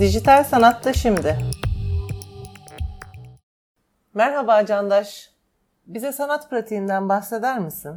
Dijital sanatta şimdi. Merhaba Candaş. Bize sanat pratiğinden bahseder misin?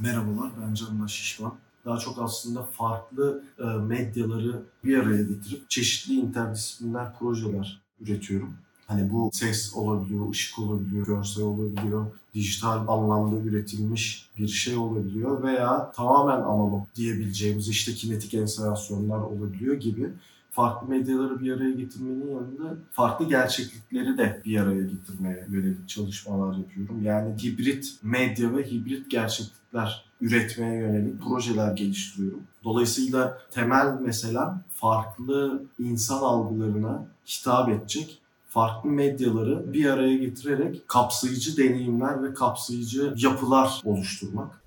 Merhabalar, ben Candaş Şişman. Daha çok aslında farklı e, medyaları bir araya getirip çeşitli interdisipliner projeler üretiyorum. Hani bu ses olabiliyor, ışık olabiliyor, görsel olabiliyor, dijital anlamda üretilmiş bir şey olabiliyor veya tamamen analog diyebileceğimiz işte kinetik enstalasyonlar olabiliyor gibi farklı medyaları bir araya getirmenin yanında farklı gerçeklikleri de bir araya getirmeye yönelik çalışmalar yapıyorum. Yani hibrit medya ve hibrit gerçeklikler üretmeye yönelik projeler geliştiriyorum. Dolayısıyla temel mesela farklı insan algılarına hitap edecek farklı medyaları bir araya getirerek kapsayıcı deneyimler ve kapsayıcı yapılar oluşturmak.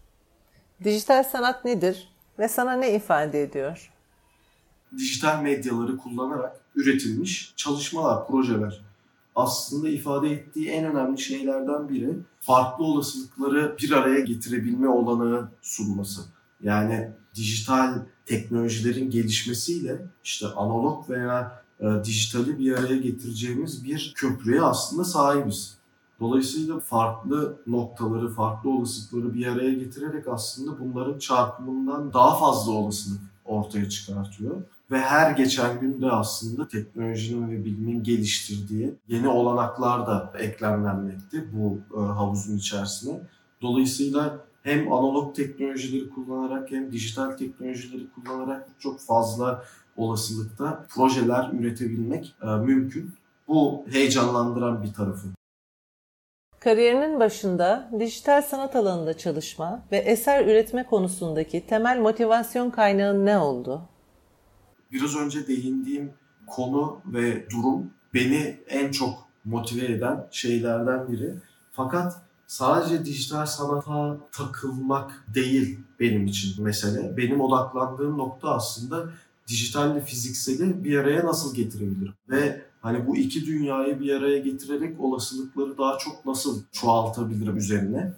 Dijital sanat nedir ve sana ne ifade ediyor? Dijital medyaları kullanarak üretilmiş çalışmalar, projeler. Aslında ifade ettiği en önemli şeylerden biri farklı olasılıkları bir araya getirebilme olanağı sunması. Yani dijital teknolojilerin gelişmesiyle işte analog veya e, dijitali bir araya getireceğimiz bir köprüye aslında sahibiz. Dolayısıyla farklı noktaları, farklı olasılıkları bir araya getirerek aslında bunların çarpımından daha fazla olasılık ortaya çıkartıyor. Ve her geçen günde aslında teknolojinin ve bilimin geliştirdiği yeni olanaklar da eklemlenmekte bu e, havuzun içerisine. Dolayısıyla hem analog teknolojileri kullanarak hem dijital teknolojileri kullanarak çok fazla olasılıkta projeler üretebilmek e, mümkün. Bu heyecanlandıran bir tarafı. Kariyerinin başında dijital sanat alanında çalışma ve eser üretme konusundaki temel motivasyon kaynağın ne oldu? Biraz önce değindiğim konu ve durum beni en çok motive eden şeylerden biri. Fakat sadece dijital sanata takılmak değil benim için mesele. Benim odaklandığım nokta aslında dijitalle fizikseli bir araya nasıl getirebilirim? Ve hani bu iki dünyayı bir araya getirerek olasılıkları daha çok nasıl çoğaltabilirim üzerine.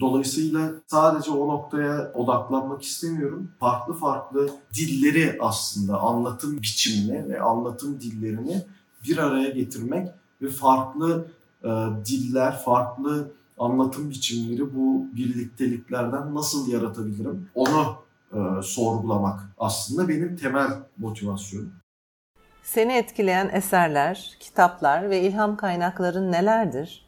Dolayısıyla sadece o noktaya odaklanmak istemiyorum. Farklı farklı dilleri aslında anlatım biçimini ve anlatım dillerini bir araya getirmek ve farklı e, diller, farklı anlatım biçimleri bu birlikteliklerden nasıl yaratabilirim? Onu e, sorgulamak aslında benim temel motivasyonum. Seni etkileyen eserler, kitaplar ve ilham kaynakların nelerdir?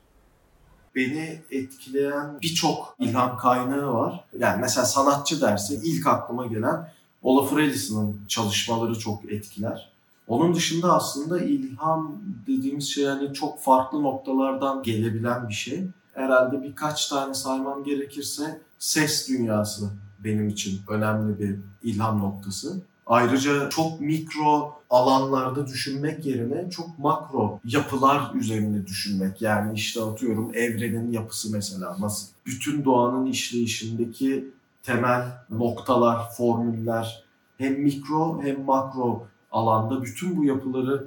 Beni etkileyen birçok ilham kaynağı var. Yani mesela sanatçı derse ilk aklıma gelen Olafur Ellison'ın çalışmaları çok etkiler. Onun dışında aslında ilham dediğimiz şey yani çok farklı noktalardan gelebilen bir şey. Herhalde birkaç tane saymam gerekirse ses dünyası benim için önemli bir ilham noktası. Ayrıca çok mikro alanlarda düşünmek yerine çok makro yapılar üzerinde düşünmek. Yani işte atıyorum evrenin yapısı mesela nasıl? Bütün doğanın işleyişindeki temel noktalar, formüller hem mikro hem makro alanda bütün bu yapıları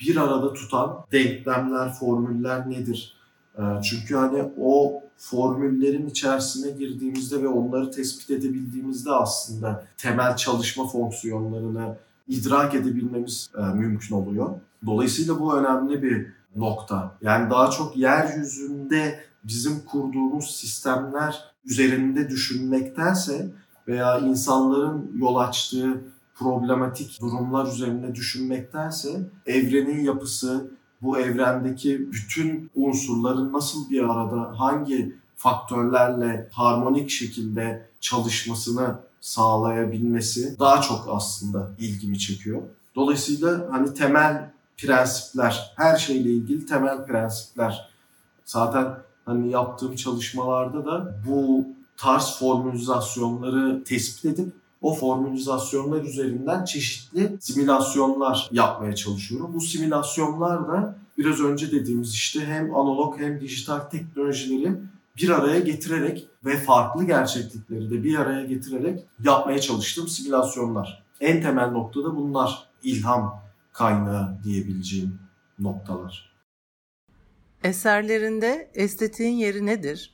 bir arada tutan denklemler, formüller nedir? Ee, çünkü hani o formüllerin içerisine girdiğimizde ve onları tespit edebildiğimizde aslında temel çalışma fonksiyonlarını idrak edebilmemiz e, mümkün oluyor. Dolayısıyla bu önemli bir nokta. Yani daha çok yeryüzünde bizim kurduğumuz sistemler üzerinde düşünmektense veya insanların yol açtığı problematik durumlar üzerinde düşünmektense evrenin yapısı, bu evrendeki bütün unsurların nasıl bir arada hangi faktörlerle harmonik şekilde çalışmasını sağlayabilmesi daha çok aslında ilgimi çekiyor. Dolayısıyla hani temel prensipler, her şeyle ilgili temel prensipler. Zaten hani yaptığım çalışmalarda da bu tarz formülizasyonları tespit edip o formülizasyonlar üzerinden çeşitli simülasyonlar yapmaya çalışıyorum. Bu simülasyonlar da biraz önce dediğimiz işte hem analog hem dijital teknolojileri bir araya getirerek ve farklı gerçeklikleri de bir araya getirerek yapmaya çalıştığım simülasyonlar. En temel noktada bunlar ilham kaynağı diyebileceğim noktalar. Eserlerinde estetiğin yeri nedir?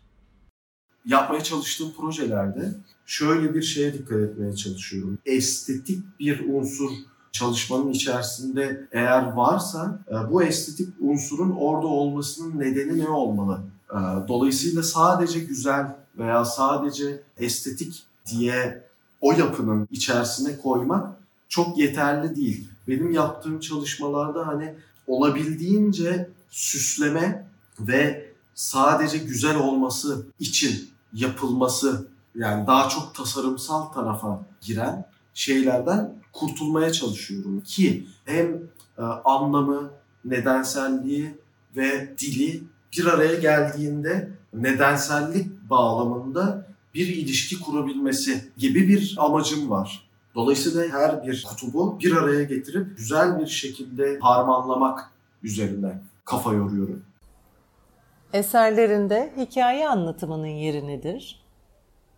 Yapmaya çalıştığım projelerde şöyle bir şeye dikkat etmeye çalışıyorum. Estetik bir unsur çalışmanın içerisinde eğer varsa e, bu estetik unsurun orada olmasının nedeni ne olmalı? E, dolayısıyla sadece güzel veya sadece estetik diye o yapının içerisine koymak çok yeterli değil. Benim yaptığım çalışmalarda hani olabildiğince süsleme ve sadece güzel olması için yapılması yani daha çok tasarımsal tarafa giren şeylerden kurtulmaya çalışıyorum ki hem e, anlamı, nedenselliği ve dili bir araya geldiğinde nedensellik bağlamında bir ilişki kurabilmesi gibi bir amacım var. Dolayısıyla her bir kutubu bir araya getirip güzel bir şekilde harmanlamak üzerine kafa yoruyorum. Eserlerinde hikaye anlatımının yeri nedir?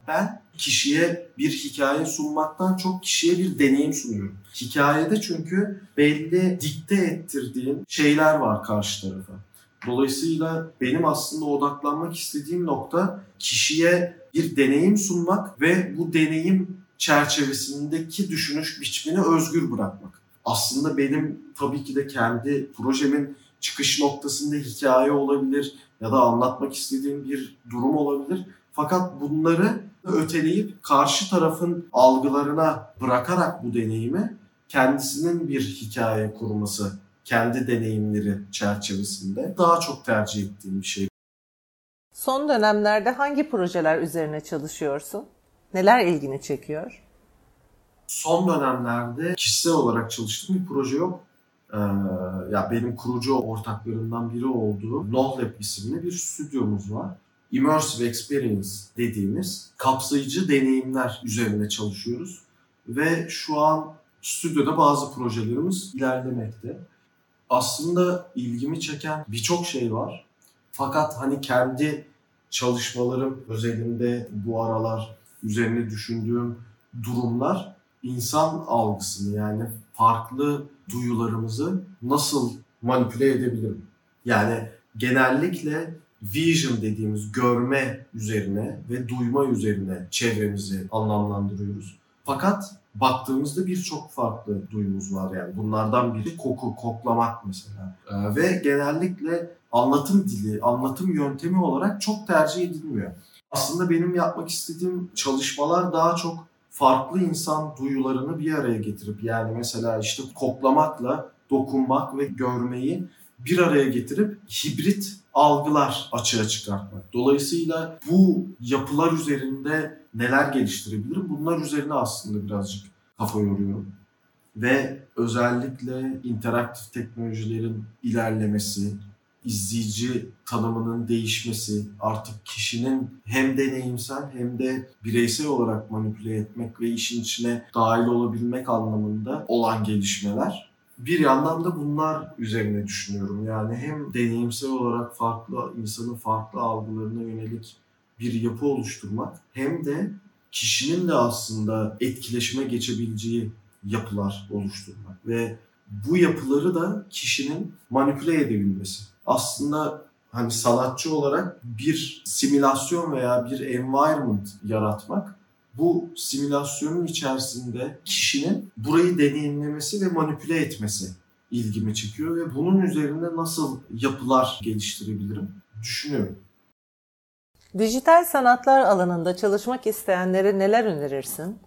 Ben kişiye bir hikaye sunmaktan çok kişiye bir deneyim sunuyorum. Hikayede çünkü belli dikte ettirdiğim şeyler var karşı tarafa. Dolayısıyla benim aslında odaklanmak istediğim nokta kişiye bir deneyim sunmak ve bu deneyim çerçevesindeki düşünüş biçimini özgür bırakmak. Aslında benim tabii ki de kendi projemin çıkış noktasında hikaye olabilir ya da anlatmak istediğim bir durum olabilir. Fakat bunları öteleyip karşı tarafın algılarına bırakarak bu deneyimi kendisinin bir hikaye kurması, kendi deneyimleri çerçevesinde daha çok tercih ettiğim bir şey. Son dönemlerde hangi projeler üzerine çalışıyorsun? Neler ilgini çekiyor? Son dönemlerde kişisel olarak çalıştığım bir proje yok. Ee, ya benim kurucu ortaklarından biri olduğu Nohlab isimli bir stüdyomuz var. Immersive Experience dediğimiz kapsayıcı deneyimler üzerine çalışıyoruz. Ve şu an stüdyoda bazı projelerimiz ilerlemekte. Aslında ilgimi çeken birçok şey var. Fakat hani kendi çalışmalarım özelinde bu aralar üzerine düşündüğüm durumlar insan algısını yani farklı duyularımızı nasıl manipüle edebilirim? Yani genellikle vision dediğimiz görme üzerine ve duyma üzerine çevremizi anlamlandırıyoruz. Fakat baktığımızda birçok farklı duyumuz var yani. Bunlardan biri koku, koklamak mesela. Ee, ve genellikle anlatım dili, anlatım yöntemi olarak çok tercih edilmiyor. Aslında benim yapmak istediğim çalışmalar daha çok farklı insan duyularını bir araya getirip yani mesela işte koklamakla dokunmak ve görmeyi bir araya getirip hibrit algılar açığa çıkartmak. Dolayısıyla bu yapılar üzerinde neler geliştirebilirim? Bunlar üzerine aslında birazcık kafa yoruyorum. Ve özellikle interaktif teknolojilerin ilerlemesi, izleyici tanımının değişmesi, artık kişinin hem deneyimsel hem de bireysel olarak manipüle etmek ve işin içine dahil olabilmek anlamında olan gelişmeler. Bir yandan da bunlar üzerine düşünüyorum. Yani hem deneyimsel olarak farklı insanın farklı algılarına yönelik bir yapı oluşturmak hem de kişinin de aslında etkileşime geçebileceği yapılar oluşturmak ve bu yapıları da kişinin manipüle edebilmesi aslında hani sanatçı olarak bir simülasyon veya bir environment yaratmak bu simülasyonun içerisinde kişinin burayı deneyimlemesi ve manipüle etmesi ilgimi çekiyor ve bunun üzerinde nasıl yapılar geliştirebilirim düşünüyorum. Dijital sanatlar alanında çalışmak isteyenlere neler önerirsin?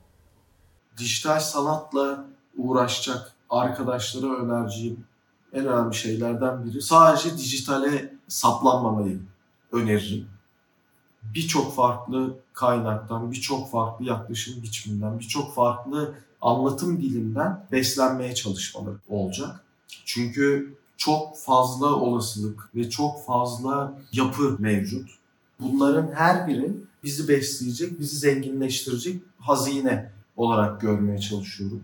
Dijital sanatla uğraşacak arkadaşlara önereceğim en önemli şeylerden biri sadece dijitale saplanmamayı öneririm. Birçok farklı kaynaktan, birçok farklı yaklaşım biçiminden, birçok farklı anlatım dilinden beslenmeye çalışmaları olacak. Çünkü çok fazla olasılık ve çok fazla yapı mevcut. Bunların her biri bizi besleyecek, bizi zenginleştirecek hazine olarak görmeye çalışıyorum.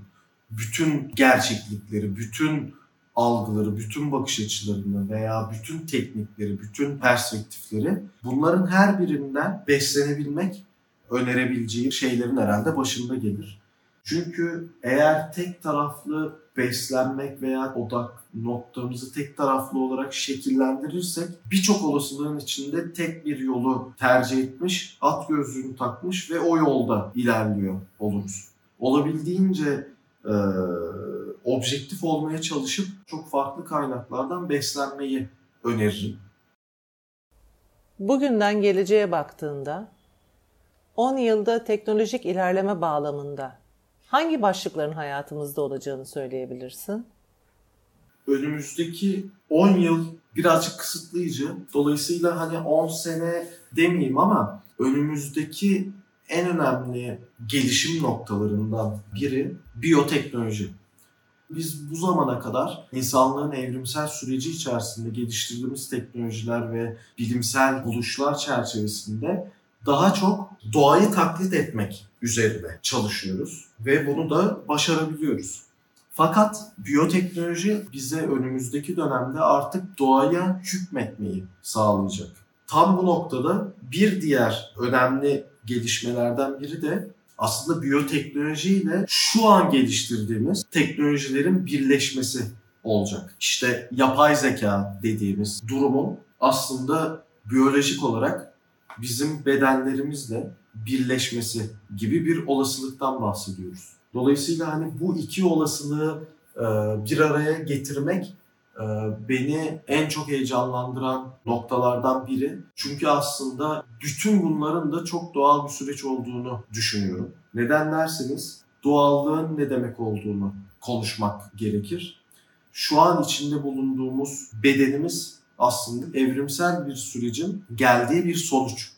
Bütün gerçeklikleri, bütün algıları, bütün bakış açılarını veya bütün teknikleri, bütün perspektifleri bunların her birinden beslenebilmek önerebileceği şeylerin herhalde başında gelir. Çünkü eğer tek taraflı beslenmek veya odak noktamızı tek taraflı olarak şekillendirirsek birçok olasılığın içinde tek bir yolu tercih etmiş, at gözlüğünü takmış ve o yolda ilerliyor oluruz. Olabildiğince e, objektif olmaya çalışıp çok farklı kaynaklardan beslenmeyi öneririm. Bugünden geleceğe baktığında 10 yılda teknolojik ilerleme bağlamında hangi başlıkların hayatımızda olacağını söyleyebilirsin? Önümüzdeki 10 yıl birazcık kısıtlayıcı. Dolayısıyla hani 10 sene demeyeyim ama önümüzdeki en önemli gelişim noktalarından biri biyoteknoloji. Biz bu zamana kadar insanlığın evrimsel süreci içerisinde geliştirdiğimiz teknolojiler ve bilimsel buluşlar çerçevesinde daha çok doğayı taklit etmek üzerine çalışıyoruz ve bunu da başarabiliyoruz. Fakat biyoteknoloji bize önümüzdeki dönemde artık doğaya hükmetmeyi sağlayacak. Tam bu noktada bir diğer önemli gelişmelerden biri de aslında biyoteknoloji ile şu an geliştirdiğimiz teknolojilerin birleşmesi olacak. İşte yapay zeka dediğimiz durumun aslında biyolojik olarak bizim bedenlerimizle birleşmesi gibi bir olasılıktan bahsediyoruz. Dolayısıyla hani bu iki olasılığı e, bir araya getirmek beni en çok heyecanlandıran noktalardan biri. Çünkü aslında bütün bunların da çok doğal bir süreç olduğunu düşünüyorum. Neden derseniz doğallığın ne demek olduğunu konuşmak gerekir. Şu an içinde bulunduğumuz bedenimiz aslında evrimsel bir sürecin geldiği bir sonuç.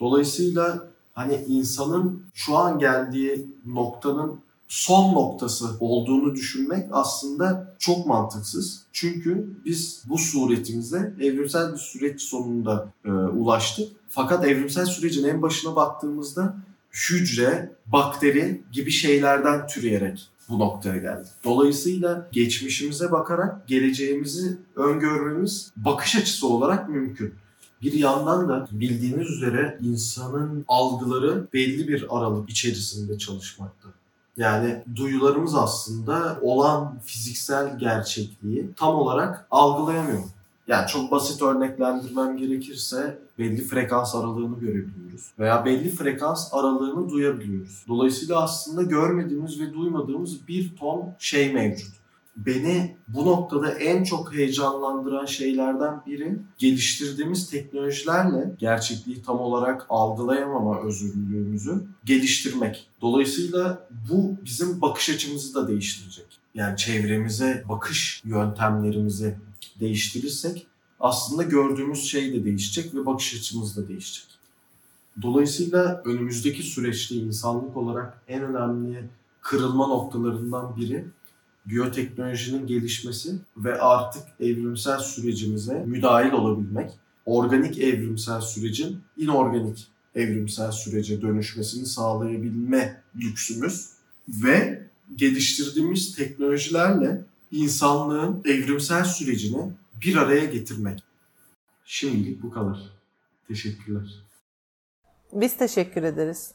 Dolayısıyla hani insanın şu an geldiği noktanın son noktası olduğunu düşünmek aslında çok mantıksız. Çünkü biz bu suretimize evrimsel bir süreç sonunda e, ulaştık. Fakat evrimsel sürecin en başına baktığımızda hücre, bakteri gibi şeylerden türeyerek bu noktaya geldik. Dolayısıyla geçmişimize bakarak geleceğimizi öngörmemiz bakış açısı olarak mümkün. Bir yandan da bildiğiniz üzere insanın algıları belli bir aralık içerisinde çalışmakta. Yani duyularımız aslında olan fiziksel gerçekliği tam olarak algılayamıyor. Yani çok basit örneklendirmem gerekirse belli frekans aralığını görebiliyoruz veya belli frekans aralığını duyabiliyoruz. Dolayısıyla aslında görmediğimiz ve duymadığımız bir ton şey mevcut beni bu noktada en çok heyecanlandıran şeylerden biri geliştirdiğimiz teknolojilerle gerçekliği tam olarak algılayamama özürlülüğümüzü geliştirmek. Dolayısıyla bu bizim bakış açımızı da değiştirecek. Yani çevremize bakış yöntemlerimizi değiştirirsek aslında gördüğümüz şey de değişecek ve bakış açımız da değişecek. Dolayısıyla önümüzdeki süreçte insanlık olarak en önemli kırılma noktalarından biri biyoteknolojinin gelişmesi ve artık evrimsel sürecimize müdahil olabilmek, organik evrimsel sürecin inorganik evrimsel sürece dönüşmesini sağlayabilme lüksümüz ve geliştirdiğimiz teknolojilerle insanlığın evrimsel sürecini bir araya getirmek. Şimdilik bu kadar. Teşekkürler. Biz teşekkür ederiz.